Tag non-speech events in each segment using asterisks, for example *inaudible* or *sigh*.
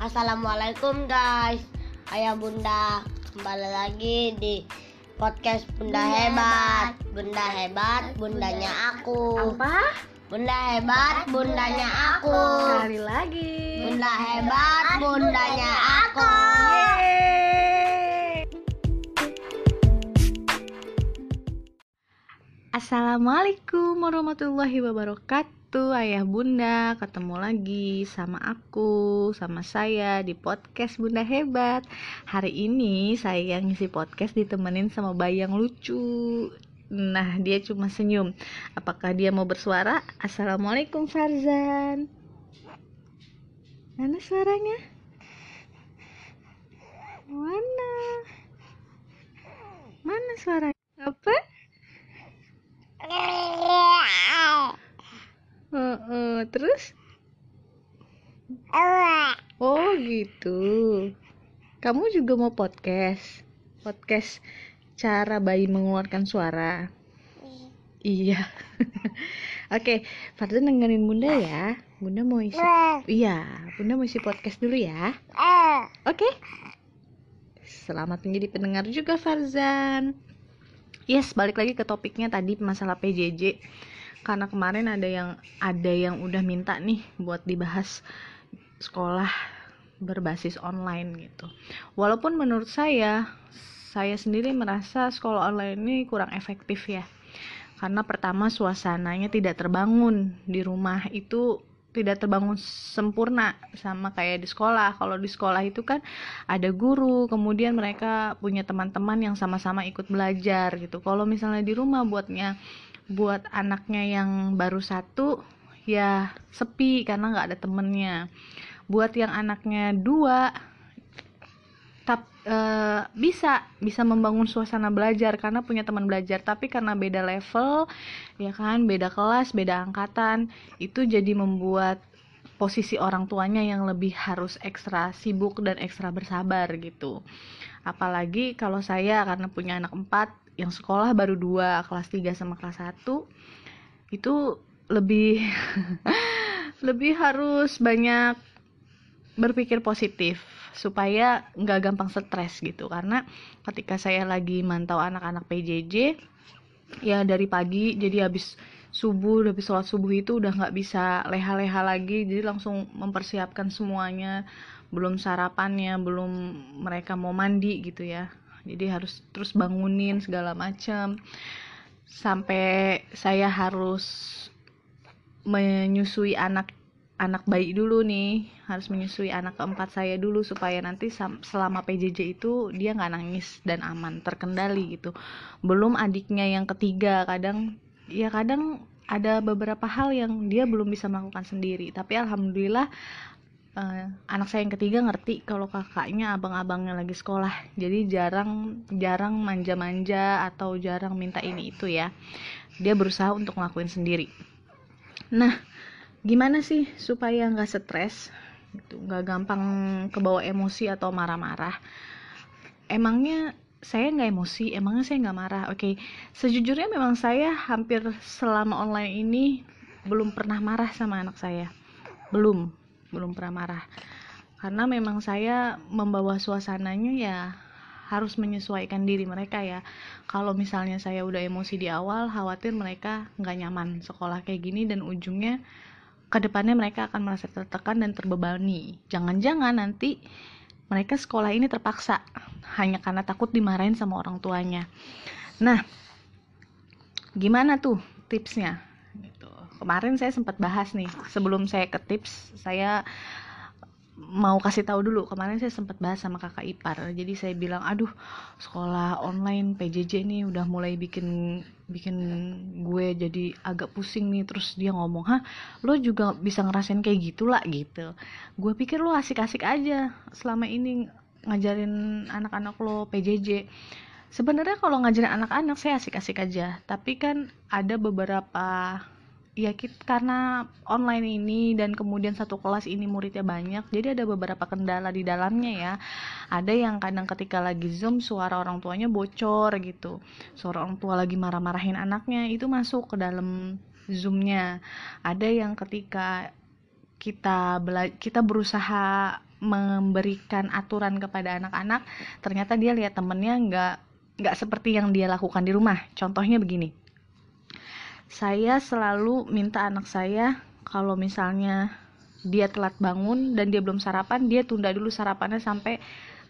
Assalamualaikum guys. Ayah bunda Kembali lagi di podcast Bunda, Bunda Hebat. Bunda Hebat Bundanya aku. Apa? Bunda Hebat Bundanya aku. Sekali lagi. Bunda Hebat Bundanya aku. Yeay. Assalamualaikum warahmatullahi wabarakatuh Ayah bunda ketemu lagi sama aku Sama saya di podcast Bunda Hebat Hari ini saya ngisi podcast ditemenin sama bayi yang lucu Nah dia cuma senyum Apakah dia mau bersuara? Assalamualaikum Farzan Mana suaranya? Mana? Mana suaranya? Apa? Heeh, terus? Oh gitu. Kamu juga mau podcast? Podcast cara bayi mengeluarkan suara. Iya. *laughs* Oke, Farzan dengerin Bunda ya. Bunda mau isi. Iya, Bunda mau isi podcast dulu ya. Oke. Selamat menjadi pendengar juga Farzan. Yes, balik lagi ke topiknya tadi masalah PJJ. Karena kemarin ada yang ada yang udah minta nih buat dibahas sekolah berbasis online gitu. Walaupun menurut saya saya sendiri merasa sekolah online ini kurang efektif ya. Karena pertama suasananya tidak terbangun di rumah itu tidak terbangun sempurna sama kayak di sekolah. Kalau di sekolah itu kan ada guru, kemudian mereka punya teman-teman yang sama-sama ikut belajar gitu. Kalau misalnya di rumah buatnya buat anaknya yang baru satu ya sepi karena nggak ada temennya. Buat yang anaknya dua tap, eh, bisa bisa membangun suasana belajar karena punya teman belajar tapi karena beda level ya kan beda kelas beda angkatan itu jadi membuat posisi orang tuanya yang lebih harus ekstra sibuk dan ekstra bersabar gitu apalagi kalau saya karena punya anak empat yang sekolah baru dua kelas 3 sama kelas 1 itu lebih *laughs* lebih harus banyak berpikir positif supaya nggak gampang stres gitu. Karena ketika saya lagi mantau anak-anak PJJ ya dari pagi jadi habis subuh habis sholat subuh itu udah nggak bisa leha-leha lagi. Jadi langsung mempersiapkan semuanya. Belum sarapannya belum mereka mau mandi gitu ya jadi harus terus bangunin segala macam sampai saya harus menyusui anak anak bayi dulu nih. Harus menyusui anak keempat saya dulu supaya nanti selama PJJ itu dia nggak nangis dan aman terkendali gitu. Belum adiknya yang ketiga kadang ya kadang ada beberapa hal yang dia belum bisa melakukan sendiri. Tapi alhamdulillah eh, anak saya yang ketiga ngerti kalau kakaknya abang-abangnya lagi sekolah. Jadi jarang jarang manja-manja atau jarang minta ini itu ya. Dia berusaha untuk ngelakuin sendiri. Nah gimana sih supaya nggak stres? Gitu nggak gampang kebawa emosi atau marah-marah. Emangnya saya nggak emosi? Emangnya saya nggak marah? Oke sejujurnya memang saya hampir selama online ini belum pernah marah sama anak saya. Belum belum pernah marah karena memang saya membawa suasananya ya harus menyesuaikan diri mereka ya kalau misalnya saya udah emosi di awal khawatir mereka nggak nyaman sekolah kayak gini dan ujungnya ke depannya mereka akan merasa tertekan dan terbebani. Jangan-jangan nanti mereka sekolah ini terpaksa hanya karena takut dimarahin sama orang tuanya. Nah, gimana tuh tipsnya? Kemarin saya sempat bahas nih, sebelum saya ke tips, saya mau kasih tahu dulu kemarin saya sempat bahas sama kakak ipar. Jadi saya bilang aduh sekolah online PJJ nih udah mulai bikin bikin gue jadi agak pusing nih. Terus dia ngomong hah lo juga bisa ngerasain kayak gitu lah gitu. Gue pikir lo asik-asik aja selama ini ngajarin anak-anak lo PJJ sebenarnya kalau ngajarin anak-anak saya asik-asik aja. Tapi kan ada beberapa ya kita, karena online ini dan kemudian satu kelas ini muridnya banyak jadi ada beberapa kendala di dalamnya ya. Ada yang kadang ketika lagi zoom suara orang tuanya bocor gitu. Suara orang tua lagi marah-marahin anaknya itu masuk ke dalam zoomnya. Ada yang ketika kita kita berusaha memberikan aturan kepada anak-anak ternyata dia lihat temennya nggak nggak seperti yang dia lakukan di rumah. Contohnya begini saya selalu minta anak saya kalau misalnya dia telat bangun dan dia belum sarapan dia tunda dulu sarapannya sampai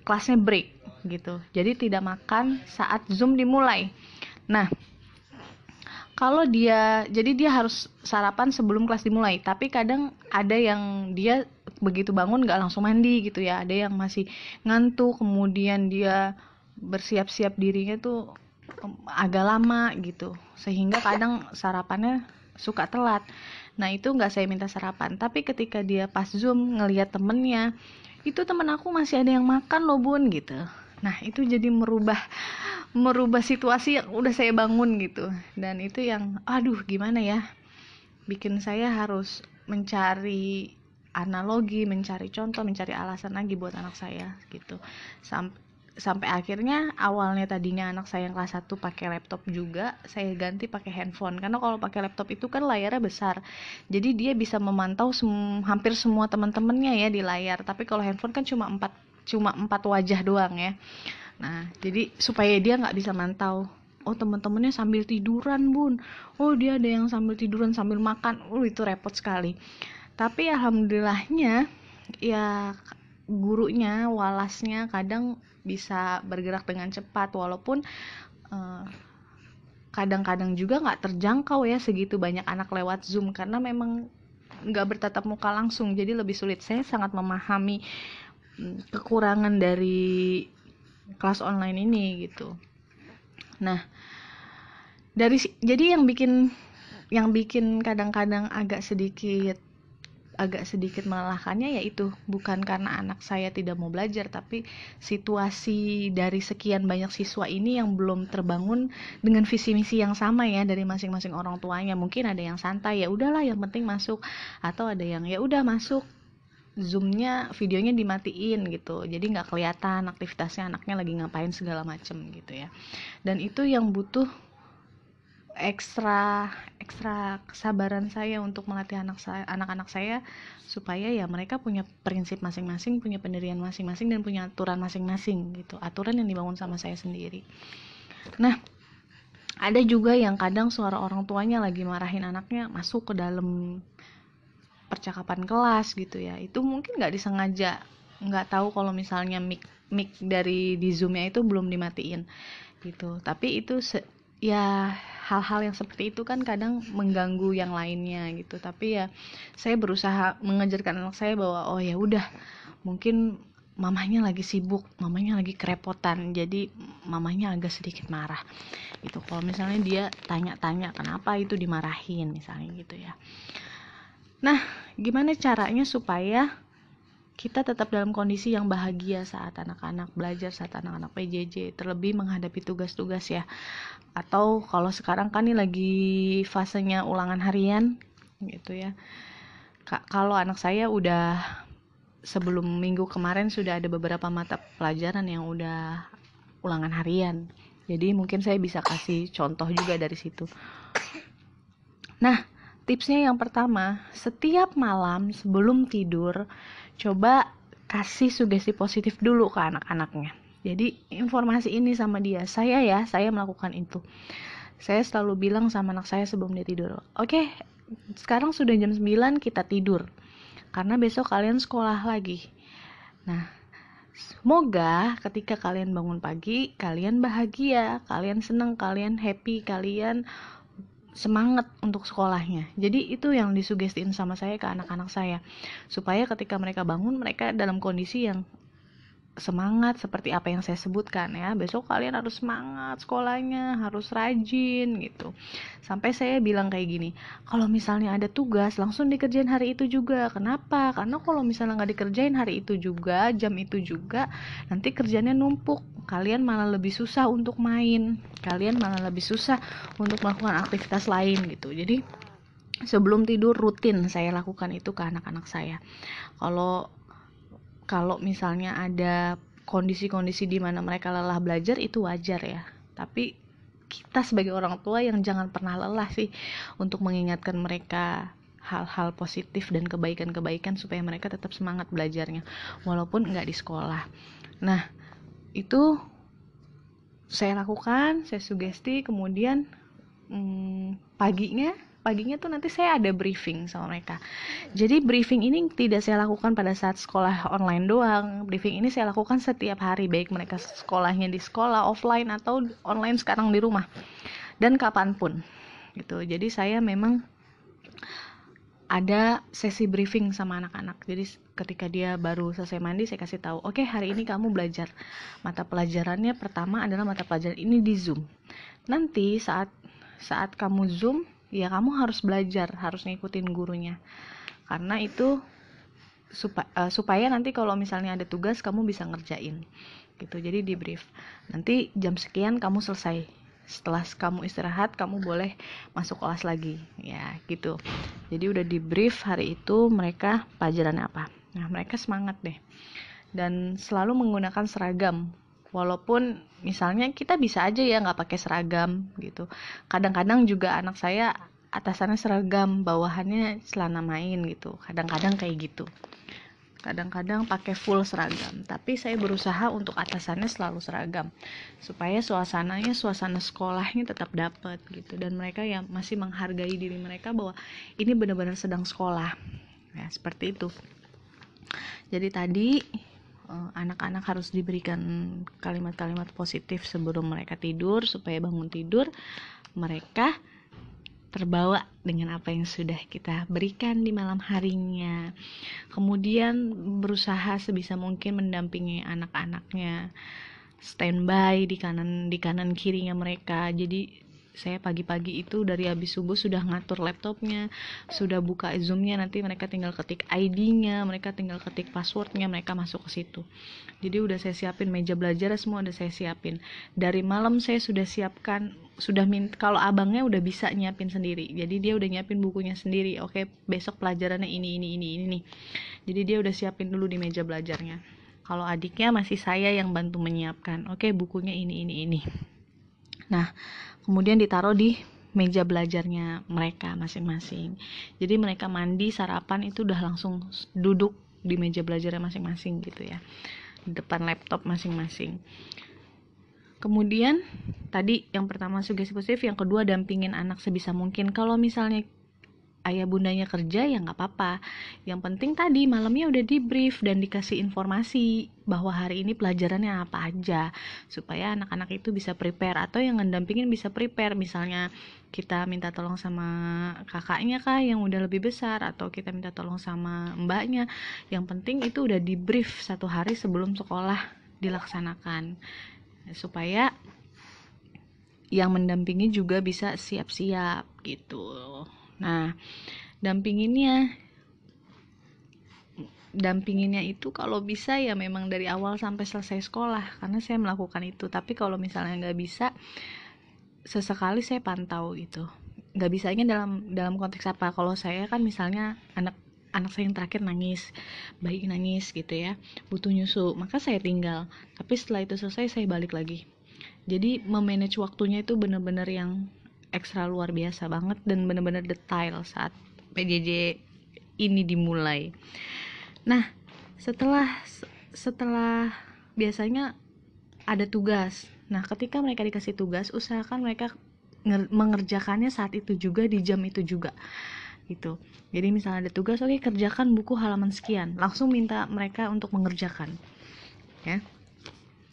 kelasnya break gitu. Jadi tidak makan saat zoom dimulai. Nah kalau dia jadi dia harus sarapan sebelum kelas dimulai. Tapi kadang ada yang dia begitu bangun nggak langsung mandi gitu ya. Ada yang masih ngantuk kemudian dia bersiap-siap dirinya tuh agak lama gitu. Sehingga kadang sarapannya suka telat. Nah itu nggak saya minta sarapan. Tapi ketika dia pas zoom ngelihat temennya itu temen aku masih ada yang makan loh bun gitu. Nah itu jadi merubah merubah situasi yang udah saya bangun gitu. Dan itu yang aduh gimana ya? Bikin saya harus mencari analogi mencari contoh mencari alasan lagi buat anak saya gitu. Sampai sampai akhirnya awalnya tadinya anak saya yang kelas 1 pakai laptop juga saya ganti pakai handphone. Karena kalau pakai laptop itu kan layarnya besar. Jadi dia bisa memantau sem hampir semua teman-temannya ya di layar. Tapi kalau handphone kan cuma empat cuma empat wajah doang ya. Nah jadi supaya dia nggak bisa mantau. Oh teman-temannya sambil tiduran bun. Oh dia ada yang sambil tiduran sambil makan. Oh itu repot sekali. Tapi alhamdulillahnya ya gurunya walasnya kadang bisa bergerak dengan cepat walaupun kadang kadang-kadang juga nggak terjangkau ya segitu banyak anak lewat zoom karena memang nggak bertatap muka langsung jadi lebih sulit. Saya sangat memahami mm, kekurangan dari kelas online ini gitu. Nah dari jadi yang bikin yang bikin kadang-kadang agak sedikit agak sedikit melelahkannya yaitu bukan karena anak saya tidak mau belajar tapi situasi dari sekian banyak siswa ini yang belum terbangun dengan visi misi yang sama ya dari masing-masing orang tuanya. Mungkin ada yang santai ya udahlah yang penting masuk. Atau ada yang ya udah masuk. Zoomnya videonya dimatiin gitu. Jadi nggak kelihatan aktivitasnya anaknya lagi ngapain segala macem gitu ya. Dan itu yang butuh ekstra ekstra kesabaran saya untuk melatih anak saya anak-anak saya supaya ya mereka punya prinsip masing-masing punya pendirian masing-masing dan punya aturan masing-masing gitu aturan yang dibangun sama saya sendiri. Nah ada juga yang kadang suara orang tuanya lagi marahin anaknya masuk ke dalam percakapan kelas gitu ya. Itu mungkin nggak disengaja nggak tahu kalau misalnya mic mic dari di zoomnya itu belum dimatiin gitu. Tapi itu ya hal-hal yang seperti itu kan kadang mengganggu yang lainnya gitu. Tapi ya saya berusaha mengajarkan anak saya bahwa oh ya udah mungkin mamanya lagi sibuk mamanya lagi kerepotan jadi mamanya agak sedikit marah. Itu kalau misalnya dia tanya-tanya kenapa itu dimarahin? misalnya gitu ya. Nah gimana caranya supaya kita tetap dalam kondisi yang bahagia saat anak-anak belajar, saat anak-anak PJJ, terlebih menghadapi tugas-tugas ya. Atau kalau sekarang kan ini lagi fasenya ulangan harian gitu ya. kalau anak saya udah sebelum minggu kemarin sudah ada beberapa mata pelajaran yang udah ulangan harian. Jadi mungkin saya bisa kasih contoh juga dari situ. Nah, tipsnya yang pertama, setiap malam sebelum tidur coba kasih sugesti positif dulu ke anak-anaknya. Jadi informasi ini sama dia saya ya saya melakukan itu. Saya selalu bilang sama anak saya sebelum dia tidur oke okay, sekarang sudah jam 9 kita tidur karena besok kalian sekolah lagi nah Semoga ketika kalian bangun pagi, kalian bahagia, kalian senang, kalian happy, kalian semangat untuk sekolahnya. Jadi itu yang disugestiin sama saya ke anak-anak saya. Supaya ketika mereka bangun mereka dalam kondisi yang semangat seperti apa yang saya sebutkan ya. Besok kalian harus semangat sekolahnya harus rajin gitu. Sampai saya bilang kayak gini kalau misalnya ada tugas langsung dikerjain hari itu juga. Kenapa? Karena kalau misalnya nggak dikerjain hari itu juga jam itu juga nanti kerjanya numpuk. Kalian malah lebih susah untuk main. Kalian malah lebih susah untuk melakukan aktivitas lain gitu. Jadi sebelum tidur rutin saya lakukan itu ke anak-anak saya. Kalau kalau misalnya ada kondisi-kondisi di mana mereka lelah belajar itu wajar ya. Tapi kita sebagai orang tua yang jangan pernah lelah sih untuk mengingatkan mereka hal-hal positif dan kebaikan-kebaikan supaya mereka tetap semangat belajarnya walaupun nggak di sekolah. Nah itu saya lakukan saya sugesti kemudian hmm, paginya paginya tuh nanti saya ada briefing sama mereka. Jadi briefing ini tidak saya lakukan pada saat sekolah online doang. Briefing ini saya lakukan setiap hari baik mereka sekolahnya di sekolah offline atau online sekarang di rumah dan kapan pun gitu. Jadi saya memang ada sesi briefing sama anak-anak. Jadi ketika dia baru selesai mandi, saya kasih tahu, oke okay, hari ini kamu belajar mata pelajarannya pertama adalah mata pelajaran ini di Zoom. Nanti saat saat kamu Zoom, ya kamu harus belajar, harus ngikutin gurunya. Karena itu supaya, uh, supaya nanti kalau misalnya ada tugas kamu bisa ngerjain gitu. Jadi di brief. Nanti jam sekian kamu selesai setelah kamu istirahat kamu boleh masuk kelas lagi ya gitu jadi udah di brief hari itu mereka pelajarannya apa nah mereka semangat deh dan selalu menggunakan seragam walaupun misalnya kita bisa aja ya nggak pakai seragam gitu. Kadang-kadang juga anak saya atasannya seragam bawahannya celana main gitu. Kadang-kadang kayak gitu. Kadang-kadang pakai full seragam. Tapi saya berusaha untuk atasannya selalu seragam. Supaya suasananya suasana sekolahnya tetap dapat gitu. Dan mereka yang masih menghargai diri mereka bahwa ini benar-benar sedang sekolah. Ya seperti itu. Jadi tadi anak-anak harus diberikan kalimat-kalimat positif sebelum mereka tidur supaya bangun tidur mereka terbawa dengan apa yang sudah kita berikan di malam harinya. Kemudian berusaha sebisa mungkin mendampingi anak-anaknya standby di kanan di kanan kirinya mereka. Jadi saya pagi-pagi itu dari habis subuh sudah ngatur laptopnya sudah buka zoomnya nanti mereka tinggal ketik ID-nya mereka tinggal ketik passwordnya mereka masuk ke situ. Jadi udah saya siapin meja belajar semua udah saya siapin. Dari malam saya sudah siapkan sudah minta kalau abangnya udah bisa nyiapin sendiri. Jadi dia udah nyiapin bukunya sendiri. Oke besok pelajarannya ini ini ini ini nih jadi dia udah siapin dulu di meja belajarnya. Kalau adiknya masih saya yang bantu menyiapkan. Oke bukunya ini ini ini nah kemudian ditaruh di meja belajarnya mereka masing-masing. Jadi mereka mandi, sarapan itu udah langsung duduk di meja belajarnya masing-masing gitu ya. Di depan laptop masing-masing. Kemudian tadi yang pertama sugesti positif, yang kedua dampingin anak sebisa mungkin. Kalau misalnya ayah bundanya kerja ya nggak apa-apa. Yang penting tadi malamnya udah di brief dan dikasih informasi bahwa hari ini pelajarannya apa aja supaya anak-anak itu bisa prepare atau yang ngedampingin bisa prepare. Misalnya kita minta tolong sama kakaknya kah yang udah lebih besar atau kita minta tolong sama mbaknya. Yang penting itu udah di brief satu hari sebelum sekolah dilaksanakan supaya yang mendampingi juga bisa siap-siap gitu. Nah, dampinginnya dampinginnya itu kalau bisa ya memang dari awal sampai selesai sekolah karena saya melakukan itu. Tapi kalau misalnya nggak bisa sesekali saya pantau itu nggak bisanya dalam dalam konteks apa? Kalau saya kan misalnya anak anak saya yang terakhir nangis bayi nangis gitu ya butuh nyusu maka saya tinggal. Tapi setelah itu selesai saya balik lagi. Jadi memanage waktunya itu benar-benar yang ekstra luar biasa banget dan bener-bener detail saat PJJ ini dimulai. Nah, setelah setelah biasanya ada tugas. Nah, ketika mereka dikasih tugas, usahakan mereka mengerjakannya saat itu juga di jam itu juga gitu. Jadi misalnya ada tugas, oke okay, kerjakan buku halaman sekian. Langsung minta mereka untuk mengerjakan. Ya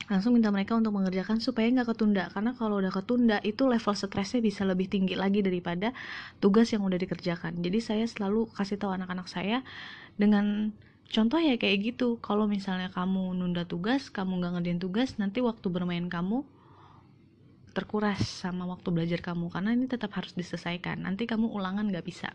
langsung minta mereka untuk mengerjakan supaya nggak ketunda. Karena kalau udah ketunda itu level stresnya bisa lebih tinggi lagi daripada tugas yang udah dikerjakan. Jadi saya selalu kasih tahu anak-anak saya dengan contoh ya kayak gitu. Kalau misalnya kamu nunda tugas kamu nggak ngerjain tugas nanti waktu bermain kamu terkuras sama waktu belajar kamu karena ini tetap harus diselesaikan. Nanti kamu ulangan nggak bisa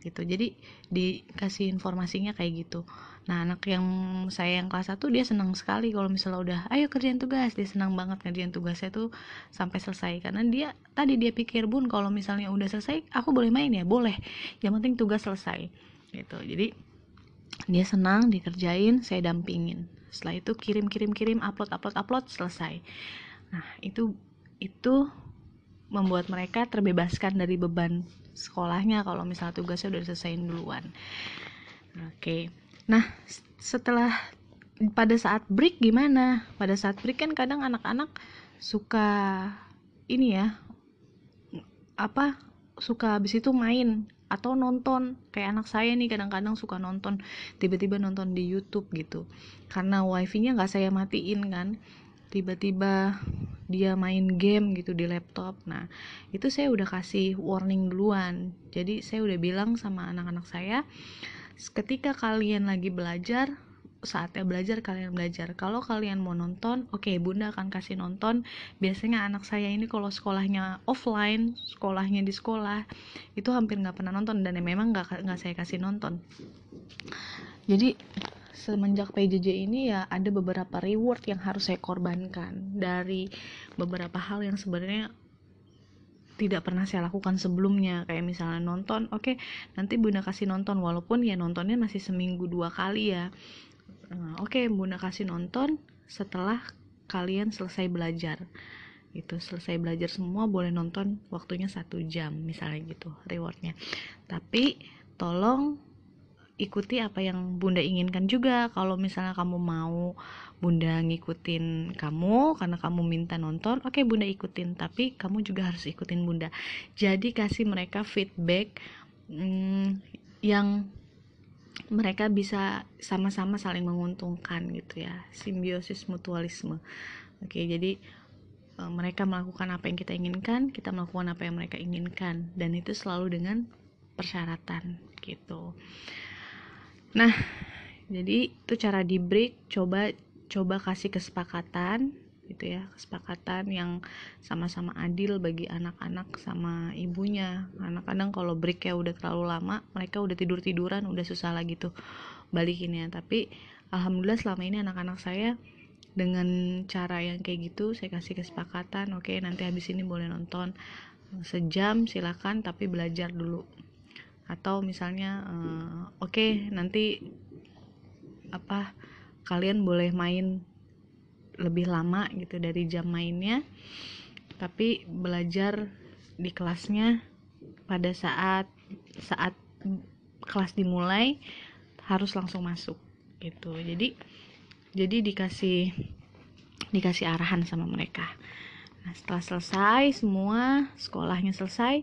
gitu. Jadi dikasih informasinya kayak gitu. Nah anak yang saya yang kelas 1 dia senang sekali kalau misalnya udah ayo kerjain tugas. Dia senang banget kerjain tugasnya tuh sampai selesai. Karena dia tadi dia pikir bun kalau misalnya udah selesai aku boleh main ya? Boleh. Yang penting tugas selesai gitu. Jadi dia senang dikerjain saya dampingin. Setelah itu kirim kirim kirim upload upload upload selesai. Nah itu itu membuat mereka terbebaskan dari beban sekolahnya kalau misalnya tugasnya udah selesaiin duluan. Oke. Nah setelah pada saat break gimana? Pada saat break kan kadang anak-anak suka ini ya apa suka habis itu main atau nonton. Kayak anak saya nih kadang-kadang suka nonton tiba-tiba nonton di YouTube gitu. Karena wifi-nya nggak saya matiin kan tiba-tiba dia main game gitu di laptop. Nah itu saya udah kasih warning duluan. Jadi saya udah bilang sama anak-anak saya ketika kalian lagi belajar saatnya belajar kalian belajar. Kalau kalian mau nonton oke okay, bunda akan kasih nonton. Biasanya anak saya ini kalau sekolahnya offline sekolahnya di sekolah itu hampir nggak pernah nonton dan memang nggak nggak saya kasih nonton. Jadi semenjak PJJ ini ya ada beberapa reward yang harus saya korbankan. Dari beberapa hal yang sebenarnya tidak pernah saya lakukan sebelumnya. Kayak misalnya nonton oke okay, nanti bunda kasih nonton. Walaupun ya nontonnya masih seminggu dua kali ya. Nah, oke okay, bunda kasih nonton setelah kalian selesai belajar. Itu selesai belajar semua boleh nonton waktunya satu jam misalnya gitu rewardnya. Tapi tolong ikuti apa yang bunda inginkan juga. Kalau misalnya kamu mau bunda ngikutin kamu karena kamu minta nonton oke okay, bunda ikutin. Tapi kamu juga harus ikutin bunda. Jadi kasih mereka feedback hmm, yang mereka bisa sama-sama saling menguntungkan gitu ya. Simbiosis mutualisme. Oke jadi e, mereka melakukan apa yang kita inginkan kita melakukan apa yang mereka inginkan. Dan itu selalu dengan persyaratan gitu nah jadi itu cara di break coba coba kasih kesepakatan gitu ya kesepakatan yang sama-sama adil bagi anak-anak sama ibunya. Anak-kadang kalau break ya udah terlalu lama mereka udah tidur tiduran udah susah lagi tuh balikinnya. Tapi alhamdulillah selama ini anak-anak saya dengan cara yang kayak gitu saya kasih kesepakatan oke okay, nanti habis ini boleh nonton sejam silakan tapi belajar dulu atau misalnya uh, oke okay, nanti apa kalian boleh main lebih lama gitu dari jam mainnya tapi belajar di kelasnya pada saat saat kelas dimulai harus langsung masuk gitu. Jadi jadi dikasih dikasih arahan sama mereka. Nah setelah selesai semua sekolahnya selesai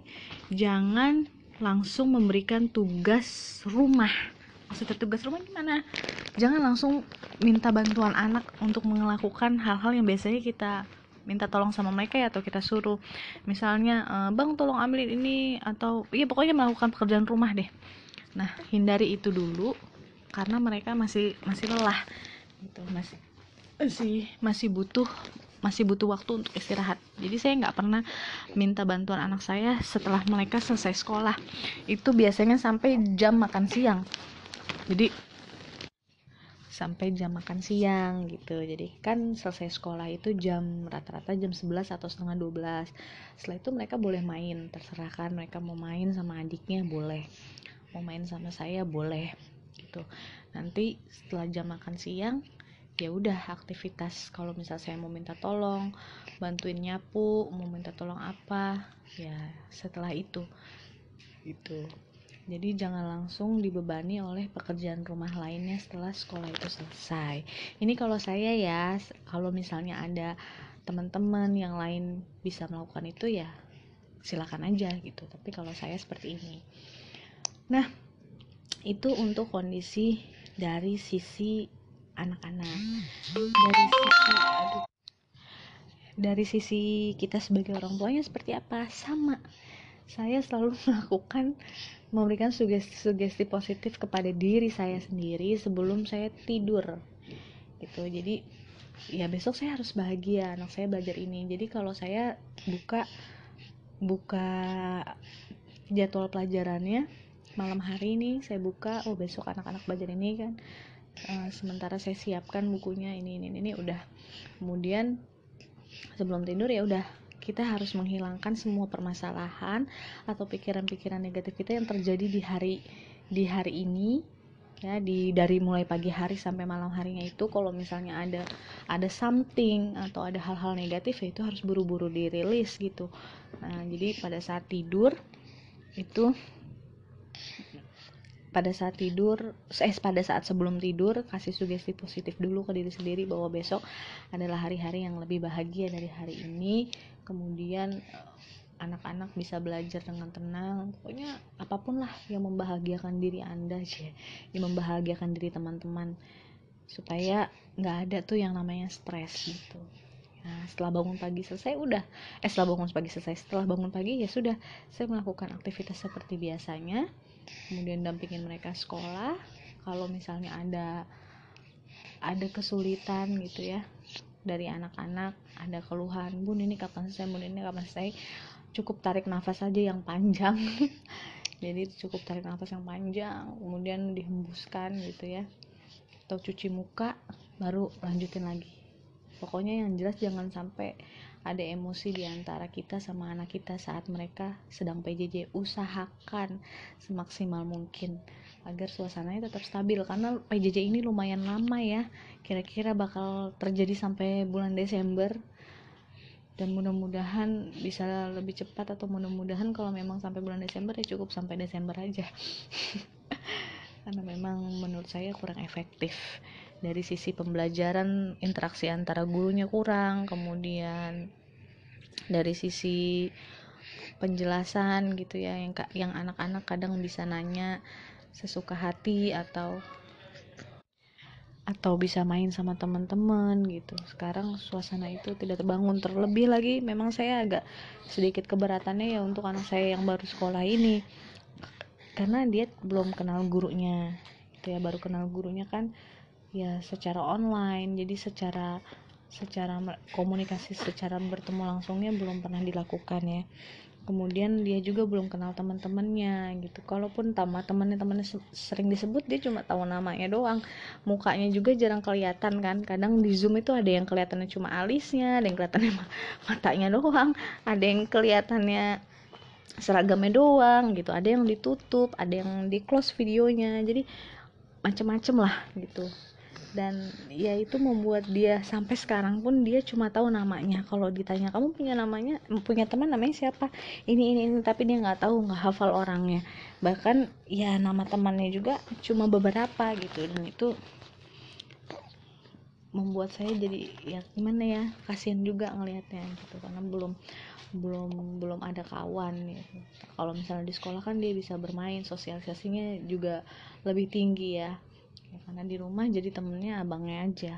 jangan langsung memberikan tugas rumah. Maksudnya tugas rumah gimana? Jangan langsung minta bantuan anak untuk melakukan hal-hal yang biasanya kita minta tolong sama mereka ya atau kita suruh. Misalnya e, bang tolong ambilin ini atau iya pokoknya melakukan pekerjaan rumah deh. Nah hindari itu dulu karena mereka masih masih lelah. Gitu masih masih masih butuh masih butuh waktu untuk istirahat. Jadi saya nggak pernah minta bantuan anak saya setelah mereka selesai sekolah. Itu biasanya sampai jam makan siang. Jadi sampai jam makan siang gitu. Jadi kan selesai sekolah itu jam rata-rata jam 11 atau setengah 12 setelah itu mereka boleh main. Terserah kan mereka mau main sama adiknya boleh. Mau main sama saya boleh gitu. Nanti setelah jam makan siang ya udah aktivitas kalau misal saya mau minta tolong bantuin nyapu mau minta tolong apa ya setelah itu itu jadi jangan langsung dibebani oleh pekerjaan rumah lainnya setelah sekolah itu selesai. Ini kalau saya ya, kalau misalnya ada teman-teman yang lain bisa melakukan itu ya silakan aja gitu. Tapi kalau saya seperti ini. Nah, itu untuk kondisi dari sisi anak-anak. Dari sisi aduh, dari sisi kita sebagai orang tuanya seperti apa? Sama. Saya selalu *laughs* melakukan memberikan sugesti-sugesti positif kepada diri saya sendiri sebelum saya tidur gitu jadi ya besok saya harus bahagia anak saya belajar ini jadi kalau saya buka buka jadwal pelajarannya malam hari ini saya buka oh besok anak-anak belajar ini kan uh, sementara saya siapkan bukunya ini ini ini udah. Kemudian sebelum tidur ya udah kita harus menghilangkan semua permasalahan atau pikiran-pikiran negatif kita yang terjadi di hari di hari ini ya di dari mulai pagi hari sampai malam harinya itu. Kalau misalnya ada ada something atau ada hal-hal negatif ya itu harus buru-buru dirilis gitu. Nah jadi pada saat tidur itu pada saat tidur eh pada saat sebelum tidur kasih sugesti positif dulu ke diri sendiri bahwa besok adalah hari-hari yang lebih bahagia dari hari ini. Kemudian eh, anak-anak bisa belajar dengan tenang pokoknya apa pun lah yang membahagiakan diri anda sih yang membahagiakan diri teman-teman. Supaya nggak ada tuh yang namanya stres gitu. Nah, setelah bangun pagi selesai udah. Eh setelah bangun pagi selesai setelah bangun pagi ya sudah. Saya melakukan aktivitas seperti biasanya kemudian dampingin mereka sekolah kalau misalnya ada ada kesulitan gitu ya dari anak-anak ada keluhan bun ini kapan selesai? Bun ini kapan selesai? Cukup tarik nafas aja yang panjang. *laughs* Jadi cukup tarik nafas yang panjang kemudian dihembuskan gitu ya atau cuci muka baru lanjutin lagi. Pokoknya yang jelas jangan sampai ada emosi di antara kita sama anak kita saat mereka sedang PJJ usahakan semaksimal mungkin agar suasananya tetap stabil karena PJJ ini lumayan lama ya. Kira-kira bakal terjadi sampai bulan Desember. Dan mudah-mudahan bisa lebih cepat atau mudah-mudahan kalau memang sampai bulan Desember ya cukup sampai Desember aja. *laughs* Karena memang menurut saya kurang efektif dari sisi pembelajaran interaksi antara gurunya kurang kemudian dari sisi penjelasan gitu ya yang yang anak-anak kadang bisa nanya sesuka hati atau atau bisa main sama teman-teman gitu. Sekarang suasana itu tidak terbangun terlebih lagi. Memang saya agak sedikit keberatannya ya untuk anak saya yang baru sekolah ini. Karena dia belum kenal gurunya gitu ya baru kenal gurunya kan ya secara online jadi secara secara komunikasi secara bertemu langsungnya belum pernah dilakukan ya. Kemudian dia juga belum kenal teman-temannya gitu. Kalaupun tamat temannya temannya sering disebut dia cuma tahu namanya doang. Mukanya juga jarang kelihatan kan. Kadang di zoom itu ada yang kelihatannya cuma alisnya ada yang kelihatannya *laughs* matanya doang. Ada yang kelihatannya seragamnya doang gitu. Ada yang ditutup ada yang di close videonya. Jadi macem-macem lah gitu dan ya itu membuat dia sampai sekarang pun dia cuma tahu namanya. Kalau ditanya kamu punya namanya punya teman namanya siapa? Ini ini ini tapi dia nggak tahu nggak hafal orangnya. Bahkan ya nama temannya juga cuma beberapa gitu. Dan itu membuat saya jadi ya gimana ya kasihan juga ngelihatnya gitu. Karena belum belum belum ada kawan gitu. kalau misalnya di sekolah kan dia bisa bermain sosialisasinya juga lebih tinggi ya ya, karena di rumah jadi temennya abangnya aja.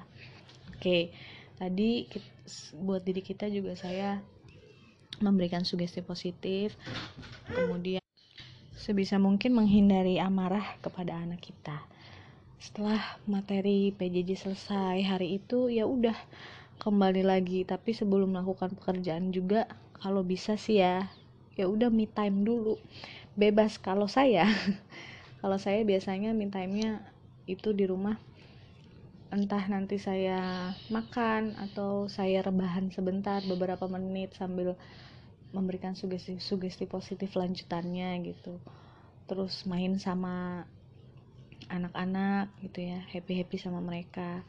Oke tadi buat diri kita juga saya memberikan sugesti positif. Kemudian sebisa mungkin menghindari amarah kepada anak kita. Setelah materi PJJ selesai hari itu ya udah kembali lagi. Tapi sebelum melakukan pekerjaan juga kalau bisa sih ya ya udah me time dulu. Bebas kalau saya *laughs* kalau saya biasanya me time-nya itu di rumah. Entah nanti saya makan atau saya rebahan sebentar beberapa menit sambil memberikan sugesti sugesti positif lanjutannya gitu. Terus main sama anak-anak gitu ya happy happy sama mereka.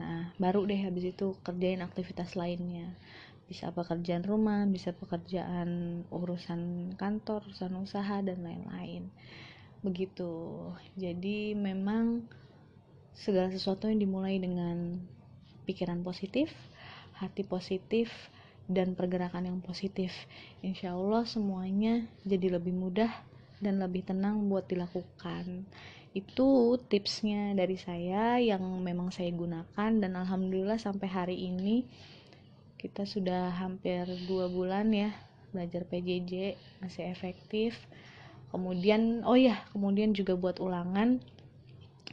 Nah baru deh habis itu kerjain aktivitas lainnya. Bisa pekerjaan rumah bisa pekerjaan urusan kantor urusan usaha dan lain-lain begitu. Jadi memang segala sesuatu yang dimulai dengan pikiran positif hati positif dan pergerakan yang positif. Insya Allah semuanya jadi lebih mudah dan lebih tenang buat dilakukan. Itu tipsnya dari saya yang memang saya gunakan dan alhamdulillah sampai hari ini kita sudah hampir dua bulan ya belajar PJJ masih efektif kemudian oh ya kemudian juga buat ulangan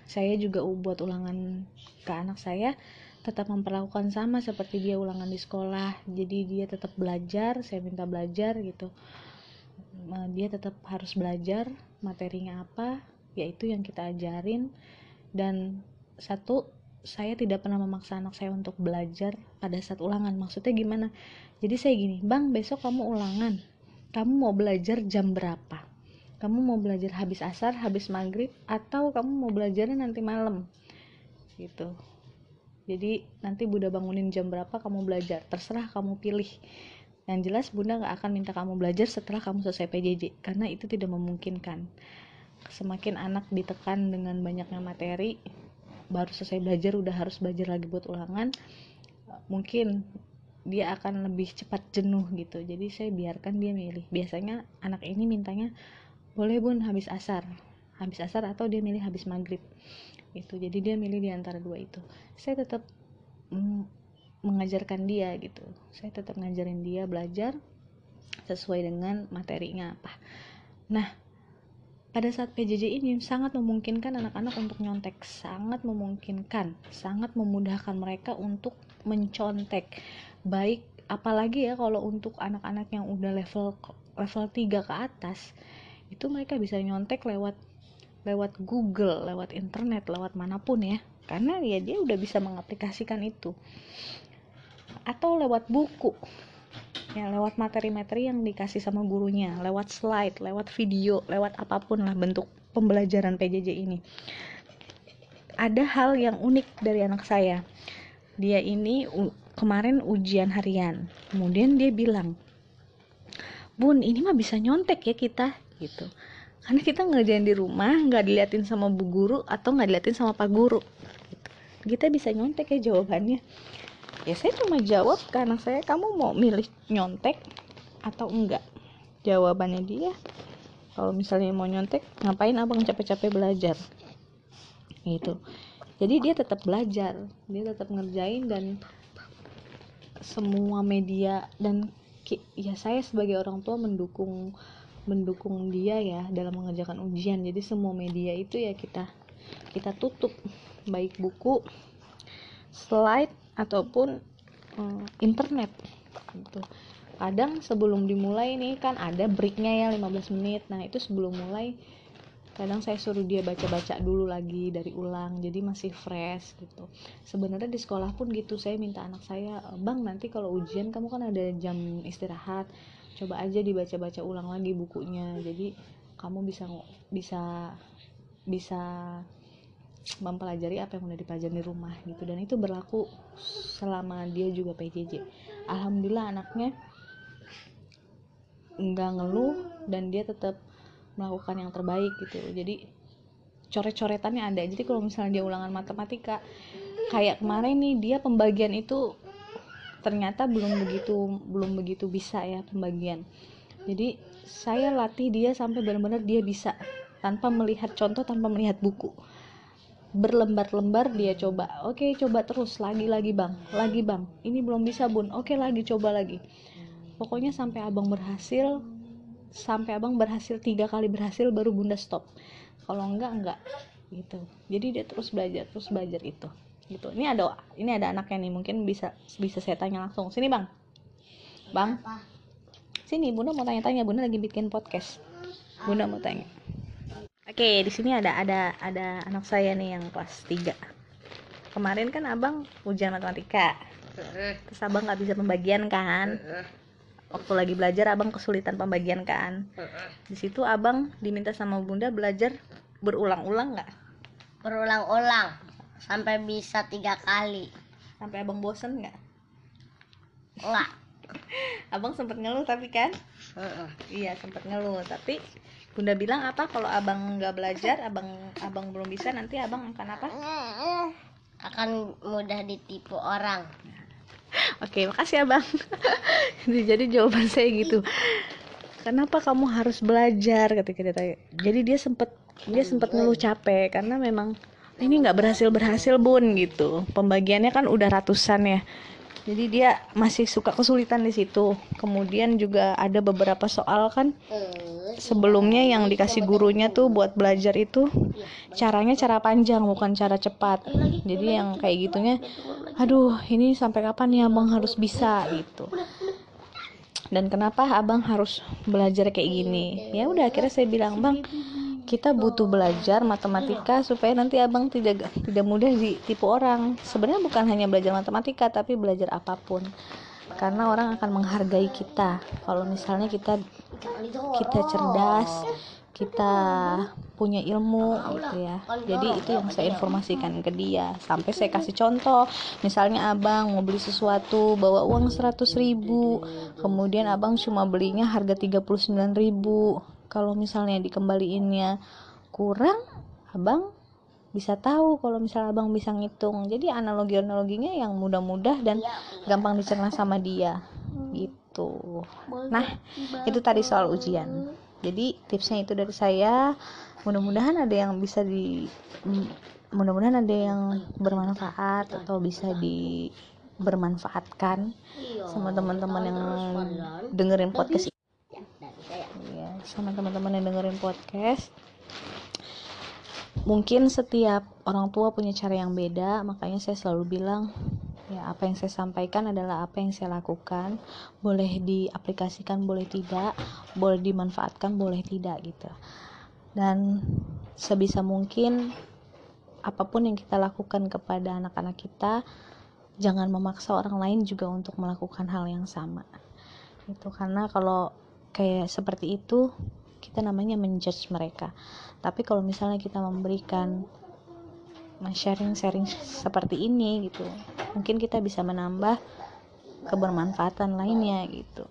saya juga buat ulangan ke anak saya tetap memperlakukan sama seperti dia ulangan di sekolah. Jadi dia tetap belajar saya minta belajar gitu. Dia tetap harus belajar materinya apa yaitu yang kita ajarin. Dan satu saya tidak pernah memaksa anak saya untuk belajar pada saat ulangan. Maksudnya gimana? Jadi saya gini bang besok kamu ulangan. Kamu mau belajar jam berapa kamu mau belajar habis asar habis maghrib atau kamu mau belajarnya nanti malam? Gitu. Jadi nanti Bunda bangunin jam berapa kamu belajar? Terserah kamu pilih. Yang jelas bunda nggak akan minta kamu belajar setelah kamu selesai PJJ karena itu tidak memungkinkan. Semakin anak ditekan dengan banyaknya materi baru selesai belajar udah harus belajar lagi buat ulangan mungkin dia akan lebih cepat jenuh gitu. Jadi saya biarkan dia milih. Biasanya anak ini mintanya boleh bun habis asar. Habis asar atau dia milih habis maghrib. Itu jadi dia milih di antara dua itu. Saya tetap mm, mengajarkan dia gitu. Saya tetap ngajarin dia belajar sesuai dengan materinya. Apa nah pada saat PJJ ini sangat memungkinkan anak-anak untuk nyontek, sangat memungkinkan, sangat memudahkan mereka untuk mencontek. Baik apalagi ya kalau untuk anak-anak yang udah level level 3 ke atas, itu mereka bisa nyontek lewat lewat Google, lewat internet, lewat mana pun ya. Karena ya dia udah bisa mengaplikasikan itu. Atau lewat buku. Ya lewat materi-materi yang dikasih sama gurunya. Lewat slide lewat video lewat apa pun lah bentuk pembelajaran PJJ ini. Ada hal yang unik dari anak saya. Dia ini kemarin ujian harian. Kemudian dia bilang bun ini mah bisa nyontek ya kita gitu. Karena kita ngerjain di rumah nggak diliatin sama bu guru atau nggak diliatin sama pak guru. Gitu. kita bisa nyontek ya jawabannya. Ya saya cuma jawab karena saya kamu mau milih nyontek atau enggak? Jawabannya dia kalau misalnya mau nyontek ngapain abang capek-capek belajar? Gitu. Jadi dia tetap belajar dia tetap ngerjain dan semua media dan ya saya sebagai orang tua mendukung mendukung dia ya dalam mengerjakan ujian. Jadi semua media itu ya kita kita tutup baik buku slide ataupun um, internet. Gitu. Kadang sebelum dimulai nih kan ada breaknya ya 15 menit. Nah itu sebelum mulai kadang saya suruh dia baca-baca dulu lagi dari ulang jadi masih fresh gitu. Sebenarnya di sekolah pun gitu saya minta anak saya bang nanti kalau ujian kamu kan ada jam istirahat coba aja dibaca-baca ulang lagi bukunya. Jadi kamu bisa bisa bisa mempelajari apa yang udah dipelajari di rumah gitu. Dan itu berlaku selama dia juga PJJ alhamdulillah anaknya nggak ngeluh dan dia tetap melakukan yang terbaik gitu. Jadi coret-coretannya ada. Jadi kalau misalnya dia ulangan matematika kayak kemarin nih dia pembagian itu ternyata belum begitu belum begitu bisa ya pembagian. Jadi saya latih dia sampai benar-benar dia bisa tanpa melihat contoh tanpa melihat buku. Berlembar-lembar dia coba oke coba terus lagi lagi bang lagi bang ini belum bisa bun oke lagi coba lagi. Pokoknya sampai abang berhasil sampai abang berhasil tiga kali berhasil baru bunda stop. Kalau enggak enggak gitu. Jadi dia terus belajar terus belajar itu gitu ini ada ini ada anaknya nih mungkin bisa bisa saya tanya langsung sini bang bang sini bunda mau tanya-tanya bunda lagi bikin podcast bunda mau tanya Oke, di sini ada ada ada anak saya nih yang kelas 3. Kemarin kan Abang ujian matematika. Terus Abang nggak bisa pembagian kan? Waktu lagi belajar Abang kesulitan pembagian kan? Di situ Abang diminta sama Bunda belajar berulang-ulang nggak? Berulang-ulang sampai bisa tiga kali. Sampai Abang bosen nggak? Enggak. *laughs* abang sempet ngeluh tapi kan? Iya sempet ngeluh tapi Bunda bilang apa kalau abang nggak belajar, abang abang belum bisa nanti abang akan apa? Akan mudah ditipu orang. Oke, makasih abang. Jadi jawaban saya gitu. Kenapa kamu harus belajar ketika dia tanya. Jadi dia sempet dia sempet ngeluh capek karena memang ini nggak berhasil berhasil bun gitu. Pembagiannya kan udah ratusan ya. Jadi dia masih suka kesulitan di situ. Kemudian juga ada beberapa soal kan. Sebelumnya yang dikasih gurunya tuh buat belajar itu caranya cara panjang bukan cara cepat. Jadi yang kayak gitunya aduh ini sampai kapan ya abang harus bisa? gitu. Dan kenapa abang harus belajar kayak gini? Ya udah akhirnya saya bilang bang kita butuh belajar matematika supaya nanti abang tidak tidak mudah ditipu orang. Sebenarnya bukan hanya belajar matematika tapi belajar apa pun. Karena orang akan menghargai kita. Kalau misalnya kita kita cerdas kita punya ilmu gitu ya. Jadi itu yang saya informasikan ke dia. Sampai saya kasih contoh. Misalnya abang mau beli sesuatu bawa uang 100 ribu. Kemudian abang cuma belinya harga 39 ribu kalau misalnya dikembaliinnya kurang abang bisa tahu kalau misalnya abang bisa ngitung. Jadi analogi analoginya yang mudah-mudah dan gampang dicerna sama dia. Gitu. Nah itu tadi soal ujian. Jadi tipsnya itu dari saya. Mudah-mudahan ada yang bisa di mudah-mudahan ada yang bermanfaat atau bisa di bermanfaatkan sama teman-teman yang dengerin podcast ya sama teman-teman yang dengerin podcast. Mungkin setiap orang tua punya cara yang beda makanya saya selalu bilang ya apa yang saya sampaikan adalah apa yang saya lakukan. Boleh diaplikasikan boleh tidak. Boleh dimanfaatkan boleh tidak gitu. Dan sebisa mungkin apa pun yang kita lakukan kepada anak-anak kita jangan memaksa orang lain juga untuk melakukan hal yang sama. Itu karena kalau kayak seperti itu kita namanya menjudge mereka. Tapi kalau misalnya kita memberikan sharing-sharing seperti ini gitu mungkin kita bisa menambah kebermanfaatan lainnya gitu.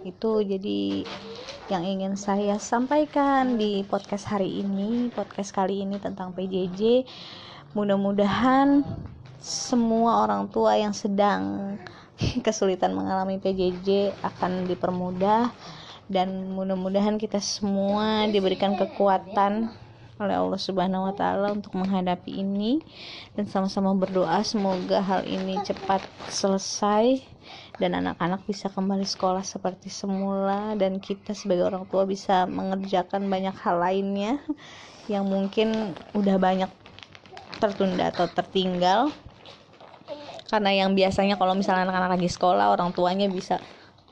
Itu jadi yang ingin saya sampaikan di podcast hari ini podcast kali ini tentang PJJ mudah-mudahan semua orang tua yang sedang *laughs* kesulitan mengalami PJJ akan dipermudah dan mudah-mudahan kita semua diberikan kekuatan oleh Allah Subhanahu wa taala untuk menghadapi ini. Dan sama-sama berdoa semoga hal ini cepat selesai dan anak-anak bisa kembali sekolah seperti semula dan kita sebagai orang tua bisa mengerjakan banyak hal lainnya yang mungkin udah banyak tertunda atau tertinggal. Karena yang biasanya kalau misalnya anak-anak lagi sekolah orang tuanya bisa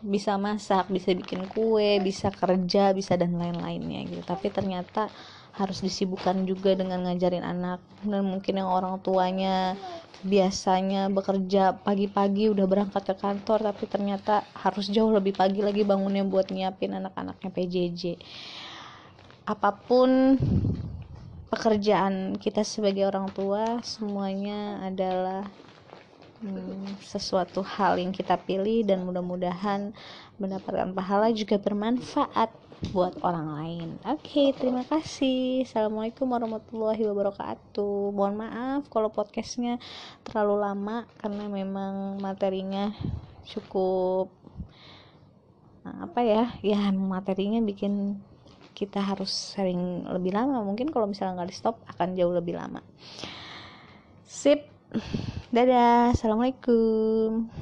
bisa masak, bisa bikin kue, bisa kerja, bisa dan lain-lainnya gitu. Tapi ternyata harus disibukkan juga dengan ngajarin anak dan mungkin yang orang tuanya biasanya bekerja pagi-pagi udah berangkat ke kantor tapi ternyata harus jauh lebih pagi lagi bangunnya buat nyiapin anak-anaknya PJJ apa pun pekerjaan kita sebagai orang tua semuanya adalah hmm, sesuatu hal yang kita pilih dan mudah-mudahan mendapatkan pahala juga bermanfaat buat orang lain. Oke, okay, terima kasih. Assalamualaikum warahmatullahi wabarakatuh. Mohon maaf kalau podcastnya terlalu lama karena memang materinya cukup nah, apa ya? Ya materinya bikin kita harus sering lebih lama. Mungkin kalau misalnya nggak di stop akan jauh lebih lama. Sip. *sighs* Dadah. Assalamualaikum.